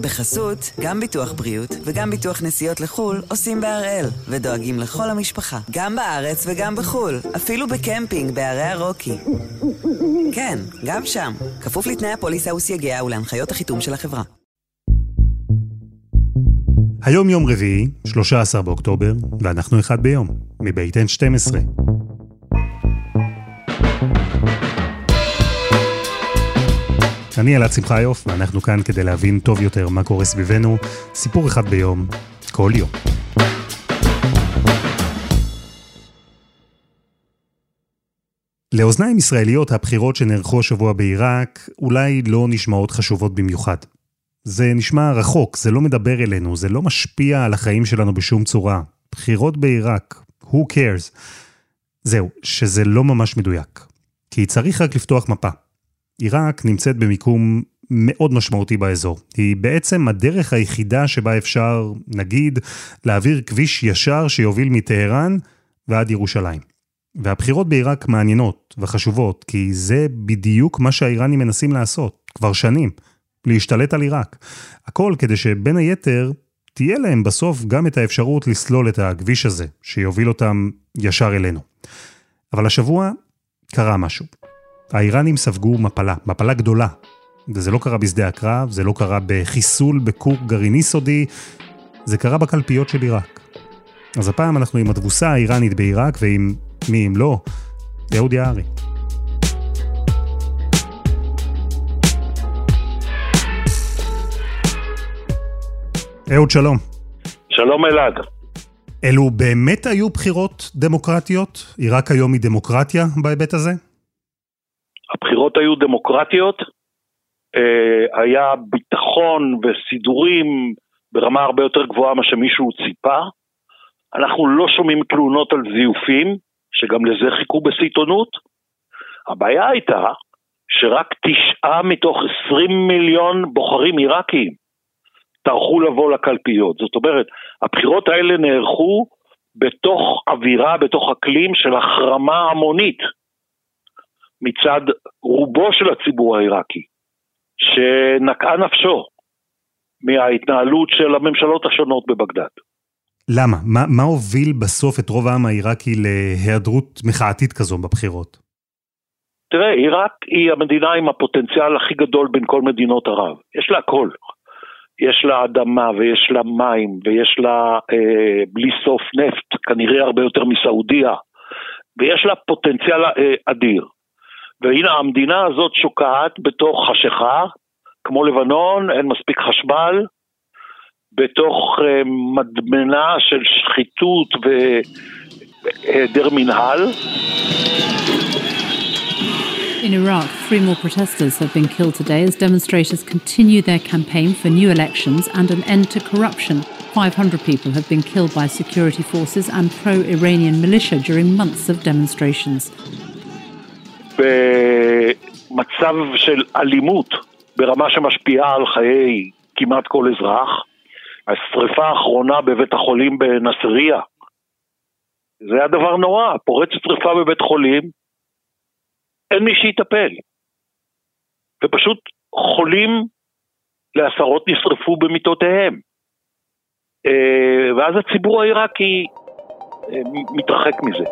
בחסות, גם ביטוח בריאות וגם ביטוח נסיעות לחו"ל עושים בהראל, ודואגים לכל המשפחה, גם בארץ וגם בחו"ל, אפילו בקמפינג בערי הרוקי. כן, גם שם, כפוף לתנאי הפוליסה וסייגיה ולהנחיות החיתום של החברה. היום יום רביעי, 13 באוקטובר, ואנחנו אחד ביום, מבית N12. אני אלעד שמחיוף, ואנחנו כאן כדי להבין טוב יותר מה קורה סביבנו, סיפור אחד ביום, כל יום. לאוזניים ישראליות הבחירות שנערכו השבוע בעיראק אולי לא נשמעות חשובות במיוחד. זה נשמע רחוק, זה לא מדבר אלינו, זה לא משפיע על החיים שלנו בשום צורה. בחירות בעיראק, who cares? זהו, שזה לא ממש מדויק. כי צריך רק לפתוח מפה. עיראק נמצאת במיקום מאוד משמעותי באזור. היא בעצם הדרך היחידה שבה אפשר, נגיד, להעביר כביש ישר שיוביל מטהרן ועד ירושלים. והבחירות בעיראק מעניינות וחשובות, כי זה בדיוק מה שהאיראנים מנסים לעשות, כבר שנים, להשתלט על עיראק. הכל כדי שבין היתר, תהיה להם בסוף גם את האפשרות לסלול את הכביש הזה, שיוביל אותם ישר אלינו. אבל השבוע קרה משהו. האיראנים ספגו מפלה, מפלה גדולה. וזה לא קרה בשדה הקרב, זה לא קרה בחיסול בכור גרעיני סודי, זה קרה בקלפיות של עיראק. אז הפעם אנחנו עם התבוסה האיראנית בעיראק, ועם מי אם לא, אהוד יערי. אהוד, שלום. שלום אלעד. אלו באמת היו בחירות דמוקרטיות? עיראק היום היא דמוקרטיה בהיבט הזה? הבחירות היו דמוקרטיות, אה, היה ביטחון וסידורים ברמה הרבה יותר גבוהה ממה שמישהו ציפה. אנחנו לא שומעים תלונות על זיופים, שגם לזה חיכו בסיטונות. הבעיה הייתה שרק תשעה מתוך עשרים מיליון בוחרים עיראקים טרחו לבוא לקלפיות. זאת אומרת, הבחירות האלה נערכו בתוך אווירה, בתוך אקלים של החרמה המונית. מצד רובו של הציבור העיראקי, שנקעה נפשו מההתנהלות של הממשלות השונות בבגדד. למה? מה, מה הוביל בסוף את רוב העם העיראקי להיעדרות מחאתית כזו בבחירות? תראה, עיראק היא המדינה עם הפוטנציאל הכי גדול בין כל מדינות ערב. יש לה הכל. יש לה אדמה ויש לה מים ויש לה אה, בלי סוף נפט, כנראה הרבה יותר מסעודיה, ויש לה פוטנציאל אה, אדיר. והנה המדינה הזאת שוקעת בתוך חשיכה, כמו לבנון, אין מספיק חשמל, בתוך uh, מדמנה של שחיתות והיעדר מנהל. In Iraq, three more protesters have been killed today as demonstrators continue their campaign for new elections and an end to corruption. 500 people have been killed by security forces and pro Iranian militia during months of demonstrations. במצב של אלימות ברמה שמשפיעה על חיי כמעט כל אזרח. השריפה האחרונה בבית החולים בנסריה, זה היה דבר נורא, פורצת שריפה בבית חולים, אין מי שיטפל. ופשוט חולים לעשרות נשרפו במיטותיהם. אה, ואז הציבור העיראקי אה, מתרחק מזה.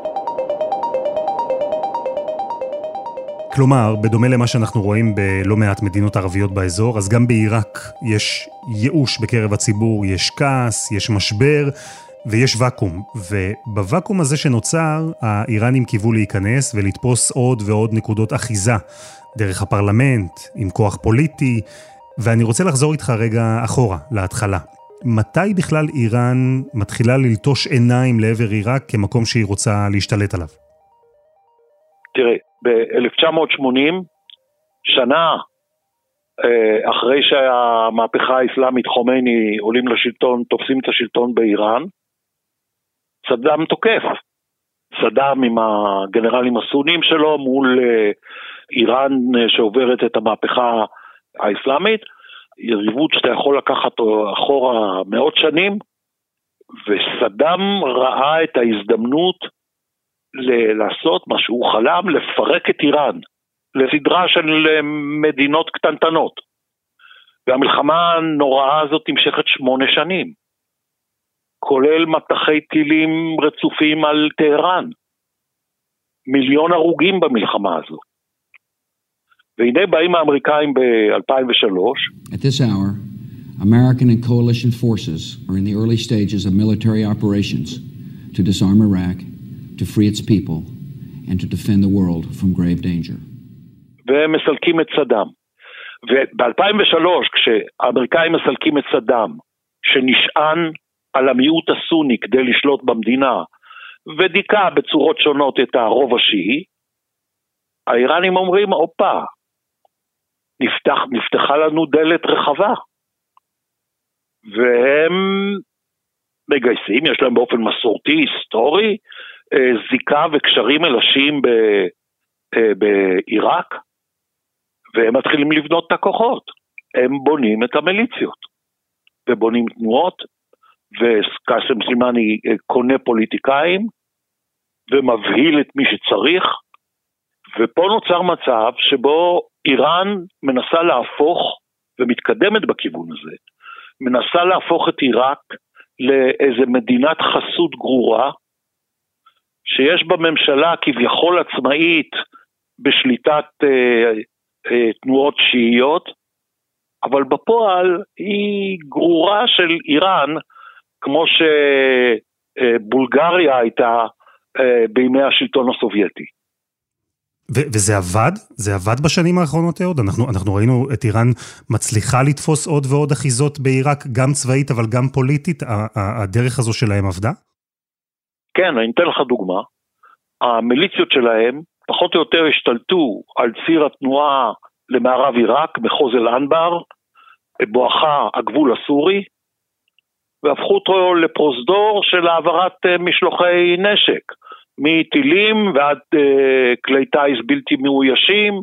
כלומר, בדומה למה שאנחנו רואים בלא מעט מדינות ערביות באזור, אז גם בעיראק יש ייאוש בקרב הציבור, יש כעס, יש משבר ויש ואקום. ובוואקום הזה שנוצר, האיראנים קיוו להיכנס ולתפוס עוד ועוד נקודות אחיזה דרך הפרלמנט, עם כוח פוליטי, ואני רוצה לחזור איתך רגע אחורה, להתחלה. מתי בכלל איראן מתחילה ללטוש עיניים לעבר עיראק כמקום שהיא רוצה להשתלט עליו? תראה, ב-1980, שנה אה, אחרי שהמהפכה האסלאמית חומייני עולים לשלטון, תופסים את השלטון באיראן, סדאם תוקף. סדאם עם הגנרלים הסונים שלו מול אה, איראן אה, שעוברת את המהפכה האסלאמית, יריבות שאתה יכול לקחת אחורה מאות שנים, וסדאם ראה את ההזדמנות לעשות מה שהוא חלם, לפרק את איראן לסדרה של אה, מדינות קטנטנות. והמלחמה הנוראה הזאת נמשכת שמונה שנים, כולל מטחי טילים רצופים על טהרן. מיליון הרוגים במלחמה הזאת. והנה באים האמריקאים ב-2003. At this hour, American and coalition forces are in the early stages of military operations to disarm Iraq, to free its people, and to defend the world from grave danger. והם את סדאם. וב-2003, כשהאמריקאים מסלקים את סדאם, שנשען על המיעוט הסוני כדי לשלוט במדינה, ודיכא בצורות שונות את הרוב השיעי, האיראנים אומרים, הופה, נפתח, נפתחה לנו דלת רחבה. והם מגייסים, יש להם באופן מסורתי, היסטורי, זיקה וקשרים מלשים אה, בעיראק, והם מתחילים לבנות את הכוחות. הם בונים את המיליציות, ובונים תנועות, וקאסם סלימני אה, קונה פוליטיקאים, ומבהיל את מי שצריך, ופה נוצר מצב שבו איראן מנסה להפוך, ומתקדמת בכיוון הזה, מנסה להפוך את עיראק לאיזה מדינת חסות גרורה, שיש בה ממשלה כביכול עצמאית בשליטת אה, אה, תנועות שיעיות, אבל בפועל היא גרורה של איראן, כמו שבולגריה הייתה אה, בימי השלטון הסובייטי. ו- וזה עבד? זה עבד בשנים האחרונות, אהוד? אנחנו, אנחנו ראינו את איראן מצליחה לתפוס עוד ועוד אחיזות בעיראק, גם צבאית אבל גם פוליטית, הדרך הזו שלהם עבדה? כן, אני אתן לך דוגמה. המיליציות שלהם פחות או יותר השתלטו על ציר התנועה למערב עיראק, מחוז אל-אנבר, בואכה הגבול הסורי, והפכו אותו לפרוזדור של העברת אה, משלוחי נשק. מטילים ועד uh, כלי טיס בלתי מאוישים,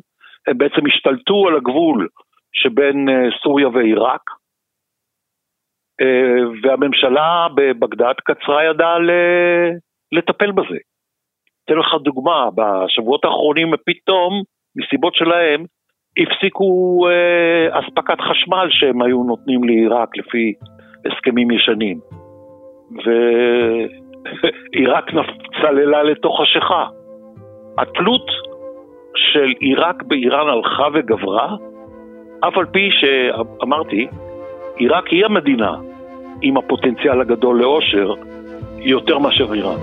הם בעצם השתלטו על הגבול שבין uh, סוריה ועיראק, והממשלה בבגדד קצרה ידה לטפל בזה. אתן לך דוגמה, בשבועות האחרונים פתאום, מסיבות שלהם, הפסיקו uh, אספקת חשמל שהם היו נותנים לעיראק לפי הסכמים ישנים. ו... עיראק צללה לתוך חשיכה. התלות של עיראק באיראן הלכה וגברה, אף על פי שאמרתי, עיראק היא המדינה עם הפוטנציאל הגדול לאושר יותר מאשר איראן.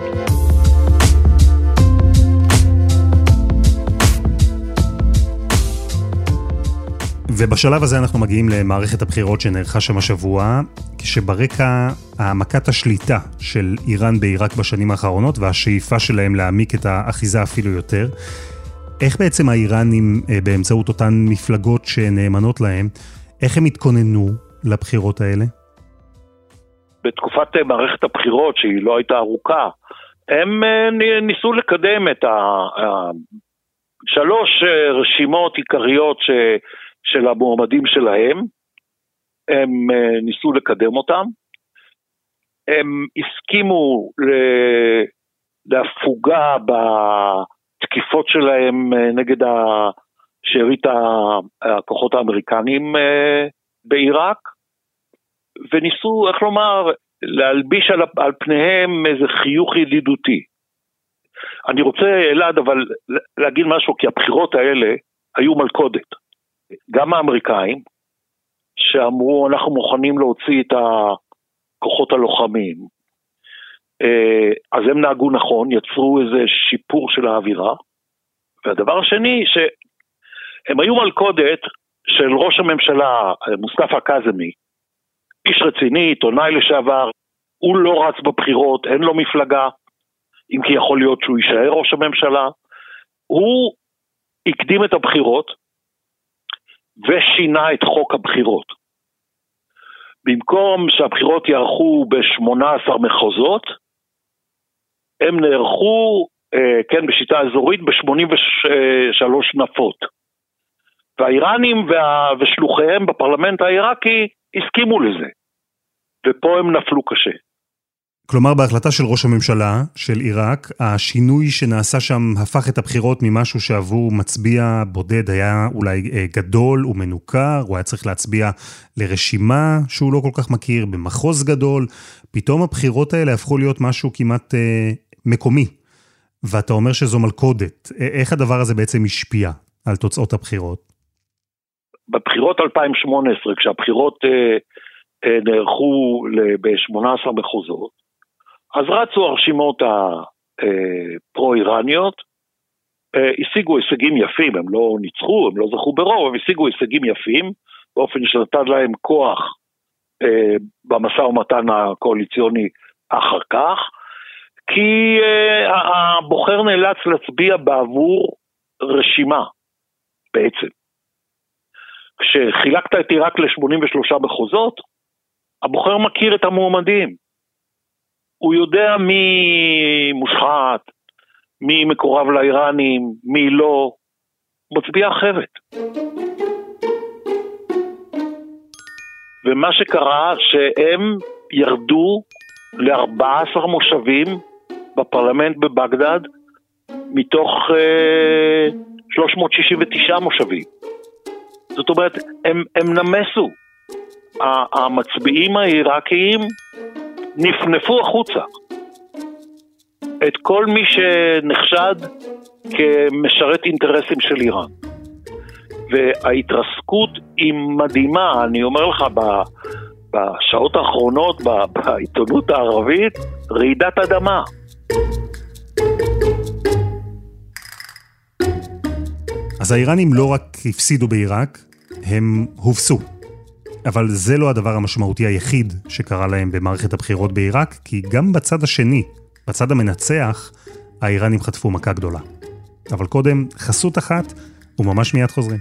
ובשלב הזה אנחנו מגיעים למערכת הבחירות שנערכה שם השבוע, כשברקע העמקת השליטה של איראן בעיראק בשנים האחרונות והשאיפה שלהם להעמיק את האחיזה אפילו יותר. איך בעצם האיראנים, אה, באמצעות אותן מפלגות שנאמנות להם, איך הם התכוננו לבחירות האלה? בתקופת אה, מערכת הבחירות, שהיא לא הייתה ארוכה, הם אה, ניסו לקדם את השלוש רשימות עיקריות. של המועמדים שלהם, הם אה, ניסו לקדם אותם, הם הסכימו להפוגה בתקיפות שלהם אה, נגד שארית הכוחות האמריקנים אה, בעיראק, וניסו, איך לומר, להלביש על, על פניהם איזה חיוך ידידותי. אני רוצה, אלעד, אבל להגיד משהו, כי הבחירות האלה היו מלכודת. גם האמריקאים, שאמרו אנחנו מוכנים להוציא את הכוחות הלוחמים, אה, אז הם נהגו נכון, יצרו איזה שיפור של האווירה. והדבר השני, שהם היו מלכודת של ראש הממשלה מוסטפא קאזמי, איש רציני, עיתונאי לשעבר, הוא לא רץ בבחירות, אין לו מפלגה, אם כי יכול להיות שהוא יישאר ראש הממשלה. הוא הקדים את הבחירות, ושינה את חוק הבחירות. במקום שהבחירות יערכו ב-18 מחוזות, הם נערכו, אה, כן, בשיטה אזורית, ב-83 נפות. והאיראנים וה... ושלוחיהם בפרלמנט העיראקי הסכימו לזה, ופה הם נפלו קשה. כלומר, בהחלטה של ראש הממשלה של עיראק, השינוי שנעשה שם הפך את הבחירות ממשהו שעבור מצביע בודד היה אולי אה, גדול ומנוכר, הוא היה צריך להצביע לרשימה שהוא לא כל כך מכיר, במחוז גדול. פתאום הבחירות האלה הפכו להיות משהו כמעט אה, מקומי. ואתה אומר שזו מלכודת. איך הדבר הזה בעצם השפיע על תוצאות הבחירות? בבחירות 2018, כשהבחירות אה, אה, נערכו ב-18 מחוזות, אז רצו הרשימות הפרו-איראניות, אה, השיגו הישגים יפים, הם לא ניצחו, הם לא זכו ברוב, הם השיגו הישגים יפים, באופן שנתן להם כוח אה, במשא ומתן הקואליציוני אחר כך, כי הבוחר נאלץ להצביע בעבור רשימה, בעצם. כשחילקת את עיראק ל-83 מחוזות, הבוחר מכיר את המועמדים. הוא יודע מי מושחת, מי מקורב לאיראנים, מי לא, מצביע אחרת. ומה שקרה, שהם ירדו ל-14 מושבים בפרלמנט בבגדד, מתוך אה, 369 מושבים. זאת אומרת, הם, הם נמסו. המצביעים העיראקיים נפנפו החוצה. את כל מי שנחשד כמשרת אינטרסים של איראן. וההתרסקות היא מדהימה, אני אומר לך, בשעות האחרונות בעיתונות הערבית, רעידת אדמה. אז האיראנים לא רק הפסידו בעיראק, הם הובסו. אבל זה לא הדבר המשמעותי היחיד שקרה להם במערכת הבחירות בעיראק, כי גם בצד השני, בצד המנצח, האיראנים חטפו מכה גדולה. אבל קודם, חסות אחת, וממש מיד חוזרים.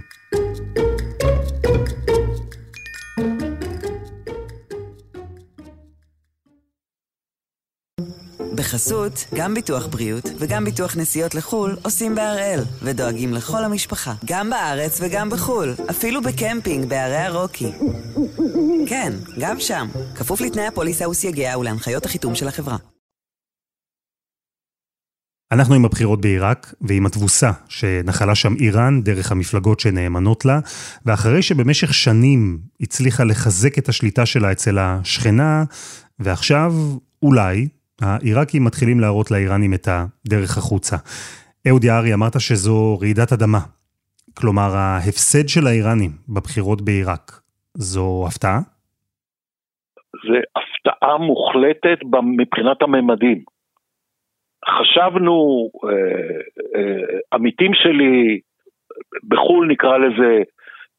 בחסות, גם ביטוח בריאות וגם ביטוח נסיעות לחו"ל עושים בהראל, ודואגים לכל המשפחה, גם בארץ וגם בחו"ל, אפילו בקמפינג בערי הרוקי. כן, גם שם, כפוף לתנאי הפוליסה וסייגיה ולהנחיות החיתום של החברה. אנחנו עם הבחירות בעיראק ועם התבוסה שנחלה שם איראן דרך המפלגות שנאמנות לה, ואחרי שבמשך שנים הצליחה לחזק את השליטה שלה אצל השכנה, ועכשיו אולי העיראקים מתחילים להראות לאיראנים את הדרך החוצה. אהוד יערי, אמרת שזו רעידת אדמה. כלומר, ההפסד של האיראנים בבחירות בעיראק, זו הפתעה? זה הפתעה מוחלטת מבחינת הממדים. חשבנו, אה, אה, עמיתים שלי, בחו"ל נקרא לזה,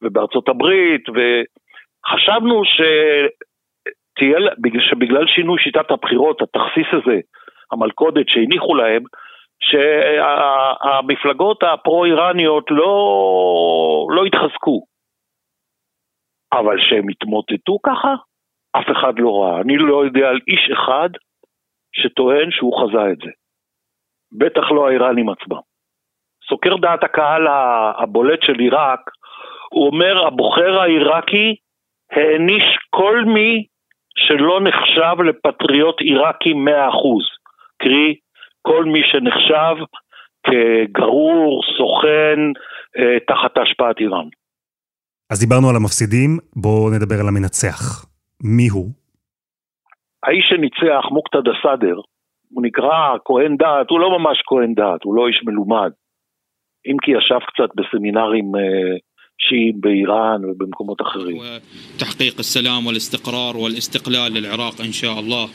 ובארצות הברית, וחשבנו ש... תהיה, שבגלל שינוי שיטת הבחירות, התכסיס הזה, המלכודת שהניחו להם, שהמפלגות הפרו-איראניות לא, לא התחזקו. אבל שהם התמוטטו ככה, אף אחד לא ראה. אני לא יודע על איש אחד שטוען שהוא חזה את זה. בטח לא האיראנים עצמם. סוקר דעת הקהל הבולט של עיראק, הוא אומר, הבוחר העיראקי העניש כל מי שלא נחשב לפטריוט עיראקי 100%, קרי כל מי שנחשב כגרור, סוכן, אה, תחת השפעת איראן. אז דיברנו על המפסידים, בואו נדבר על המנצח. מי הוא? האיש שניצח, מוקתד א-סאדר, הוא נקרא כהן דת, הוא לא ממש כהן דת, הוא לא איש מלומד. אם כי ישב קצת בסמינרים אה, الشيء بإيران وبمكومات آخرين تحقيق السلام والاستقرار والاستقلال للعراق إن شاء الله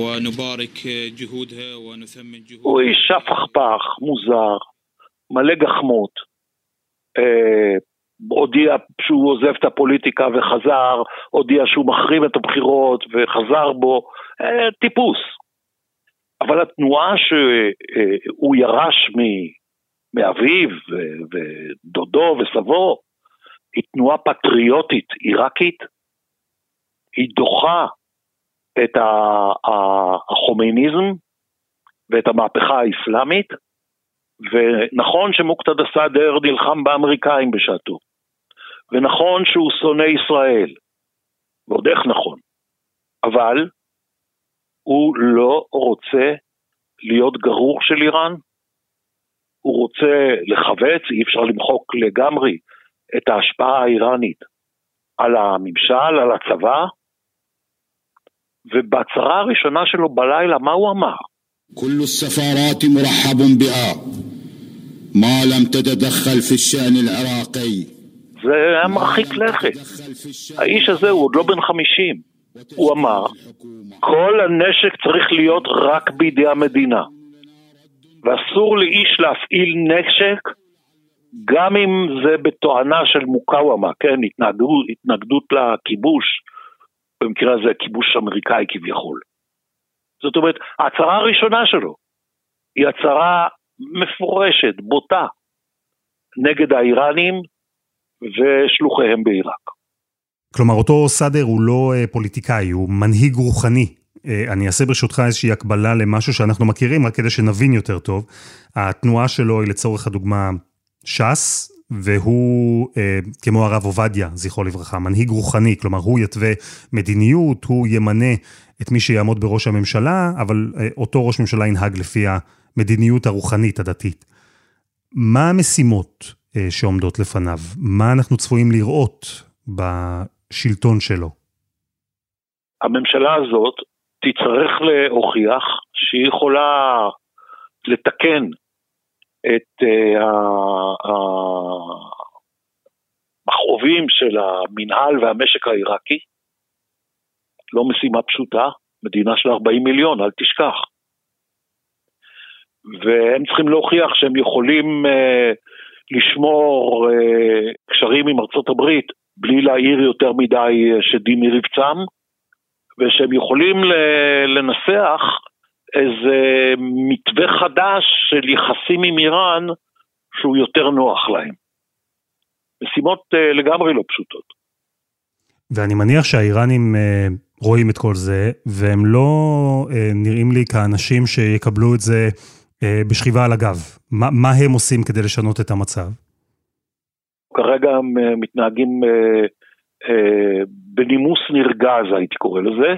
ونبارك جهودها ونثمن جهودها وإيشا פכפך, מוזר, מלא גחמות. אה, הודיע שהוא עוזב את הפוליטיקה וחזר, הודיע שהוא מחרים את הבחירות וחזר בו, אה, טיפוס. אבל התנועה שהוא ירש מאביו ודודו וסבו, היא תנועה פטריוטית עיראקית, היא דוחה את החומייניזם ואת המהפכה האסלאמית, ונכון שמוקתד א-סאדר נלחם באמריקאים בשעתו, ונכון שהוא שונא ישראל, ועוד איך נכון, אבל הוא לא רוצה להיות גרור של איראן, הוא רוצה לחבץ, אי אפשר למחוק לגמרי את ההשפעה האיראנית על הממשל, על הצבא, ובהצהרה הראשונה שלו בלילה, מה הוא אמר? كل السفارات مرحب بها ما لم تتدخل في الشأن العراقي זה היה מרחיק לכת. האיש הזה הוא עוד לא בן 50. הוא אמר, כל הנשק צריך להיות רק בידי המדינה. ואסור לאיש להפעיל נשק, גם אם זה בתואנה של מוקאוומה, כן, התנגדות, התנגדות לכיבוש, במקרה הזה כיבוש אמריקאי כביכול. זאת אומרת, ההצהרה הראשונה שלו היא הצהרה מפורשת, בוטה, נגד האיראנים ושלוחיהם בעיראק. כלומר, אותו סאדר הוא לא אה, פוליטיקאי, הוא מנהיג רוחני. אה, אני אעשה ברשותך איזושהי הקבלה למשהו שאנחנו מכירים, רק כדי שנבין יותר טוב. התנועה שלו היא לצורך הדוגמה ש"ס, והוא, אה, כמו הרב עובדיה, זכרו לברכה, מנהיג רוחני, כלומר הוא יתווה מדיניות, הוא ימנה את מי שיעמוד בראש הממשלה, אבל אה, אותו ראש ממשלה ינהג לפי המדיניות הרוחנית הדתית. מה המשימות אה, שעומדות לפניו? מה אנחנו צפויים לראות בשלטון שלו? הממשלה הזאת תצטרך להוכיח שהיא יכולה לתקן את המכאובים של המינהל והמשק העיראקי. לא משימה פשוטה, מדינה של 40 מיליון, אל תשכח. והם צריכים להוכיח שהם יכולים uh, לשמור uh, קשרים עם ארצות הברית בלי להעיר יותר מדי שדים מרבצם, ושהם יכולים לנסח איזה מתווה חדש של יחסים עם איראן שהוא יותר נוח להם. משימות uh, לגמרי לא פשוטות. ואני מניח שהאיראנים uh, רואים את כל זה, והם לא uh, נראים לי כאנשים שיקבלו את זה בשכיבה על הגב. מה, מה הם עושים כדי לשנות את המצב? כרגע הם מתנהגים בנימוס נרגז, הייתי קורא לזה.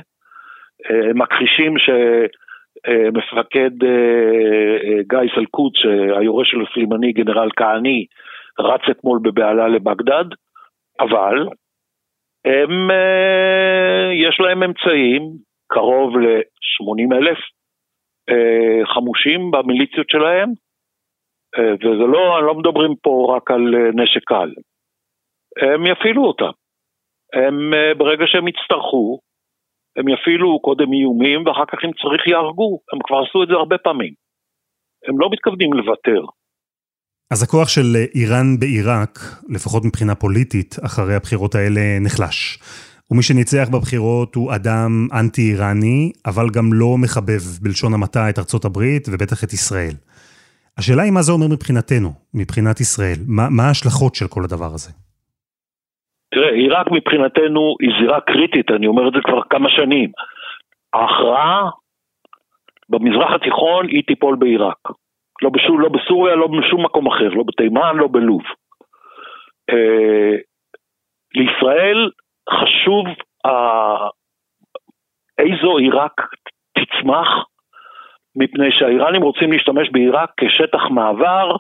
הם מכחישים ש... מפקד גיא סלקוט, שהיורש של הסלימני, גנרל כהני, רץ אתמול בבהלה לבגדד, אבל הם, יש להם אמצעים, קרוב ל-80 אלף חמושים במיליציות שלהם, וזה לא, לא מדברים פה רק על נשק קל. הם יפעילו אותם. הם, ברגע שהם יצטרכו, הם יפעילו קודם איומים ואחר כך אם צריך יהרגו, הם כבר עשו את זה הרבה פעמים. הם לא מתכוונים לוותר. אז הכוח של איראן בעיראק, לפחות מבחינה פוליטית, אחרי הבחירות האלה נחלש. ומי שניצח בבחירות הוא אדם אנטי-איראני, אבל גם לא מחבב, בלשון המעטה, את ארצות הברית ובטח את ישראל. השאלה היא מה זה אומר מבחינתנו, מבחינת ישראל. מה, מה ההשלכות של כל הדבר הזה? תראה, עיראק מבחינתנו היא זירה קריטית, אני אומר את זה כבר כמה שנים. ההכרעה במזרח התיכון היא תיפול בעיראק. לא, לא בסוריה, לא בשום מקום אחר, לא בתימן, לא בלוב. אה, לישראל חשוב אה, איזו עיראק תצמח, מפני שהאיראנים רוצים להשתמש בעיראק כשטח מעבר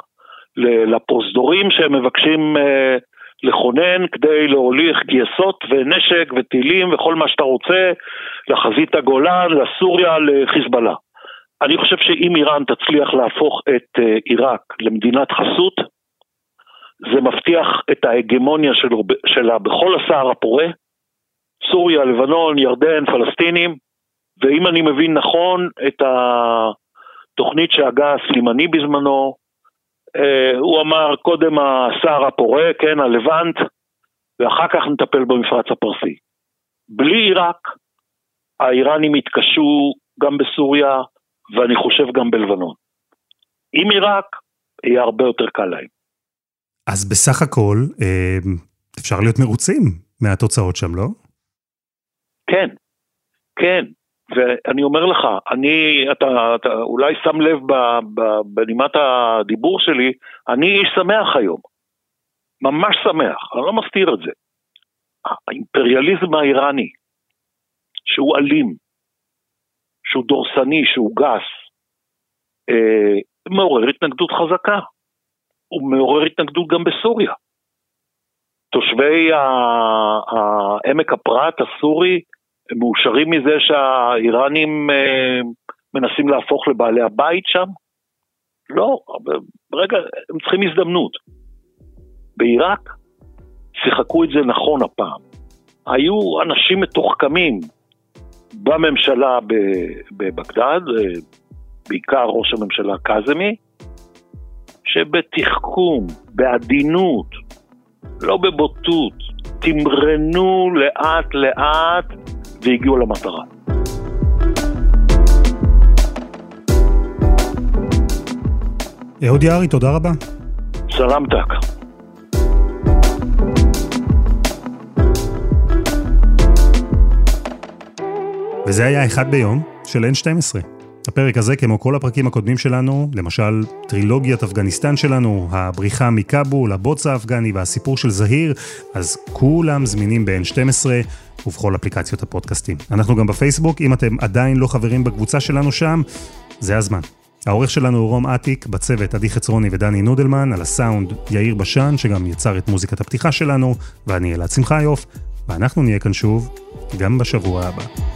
לפרוזדורים שהם מבקשים אה, לכונן כדי להוליך גייסות ונשק וטילים וכל מה שאתה רוצה לחזית הגולן, לסוריה, לחיזבאללה. אני חושב שאם איראן תצליח להפוך את אה, עיראק למדינת חסות, זה מבטיח את ההגמוניה שלו, שלה בכל הסהר הפורה, סוריה, לבנון, ירדן, פלסטינים, ואם אני מבין נכון את התוכנית שהגה הסלימני בזמנו, הוא אמר קודם הסהר הפורה, כן, הלבנט, ואחר כך נטפל במפרץ הפרסי. בלי עיראק, האיראנים יתקשו גם בסוריה, ואני חושב גם בלבנון. עם עיראק, יהיה הרבה יותר קל להם. אז בסך הכל, אה, אפשר להיות מרוצים מהתוצאות שם, לא? כן, כן. ואני אומר לך, אני, אתה, אתה אולי שם לב בנימת הדיבור שלי, אני איש שמח היום. ממש שמח, אני לא מסתיר את זה. האימפריאליזם האיראני, שהוא אלים, שהוא דורסני, שהוא גס, אה, מעורר התנגדות חזקה. הוא מעורר התנגדות גם בסוריה. תושבי עמק הפרת הסורי מאושרים מזה שהאיראנים אה, מנסים להפוך לבעלי הבית שם? לא, רגע, הם צריכים הזדמנות. בעיראק שיחקו את זה נכון הפעם. היו אנשים מתוחכמים בממשלה בבגדד, אה, בעיקר ראש הממשלה קאזמי, שבתחכום, בעדינות, לא בבוטות, תמרנו לאט לאט והגיעו למטרה. אהוד יערי, תודה רבה. סלמתק. וזה היה אחד ביום של N12. הפרק הזה, כמו כל הפרקים הקודמים שלנו, למשל טרילוגיית אפגניסטן שלנו, הבריחה מכאבול, הבוץ האפגני והסיפור של זהיר, אז כולם זמינים ב-N12 ובכל אפליקציות הפודקאסטים. אנחנו גם בפייסבוק, אם אתם עדיין לא חברים בקבוצה שלנו שם, זה הזמן. העורך שלנו הוא רום אטיק, בצוות עדי חצרוני ודני נודלמן, על הסאונד יאיר בשן, שגם יצר את מוזיקת הפתיחה שלנו, ואני אלעד שמחיוף, ואנחנו נהיה כאן שוב, גם בשבוע הבא.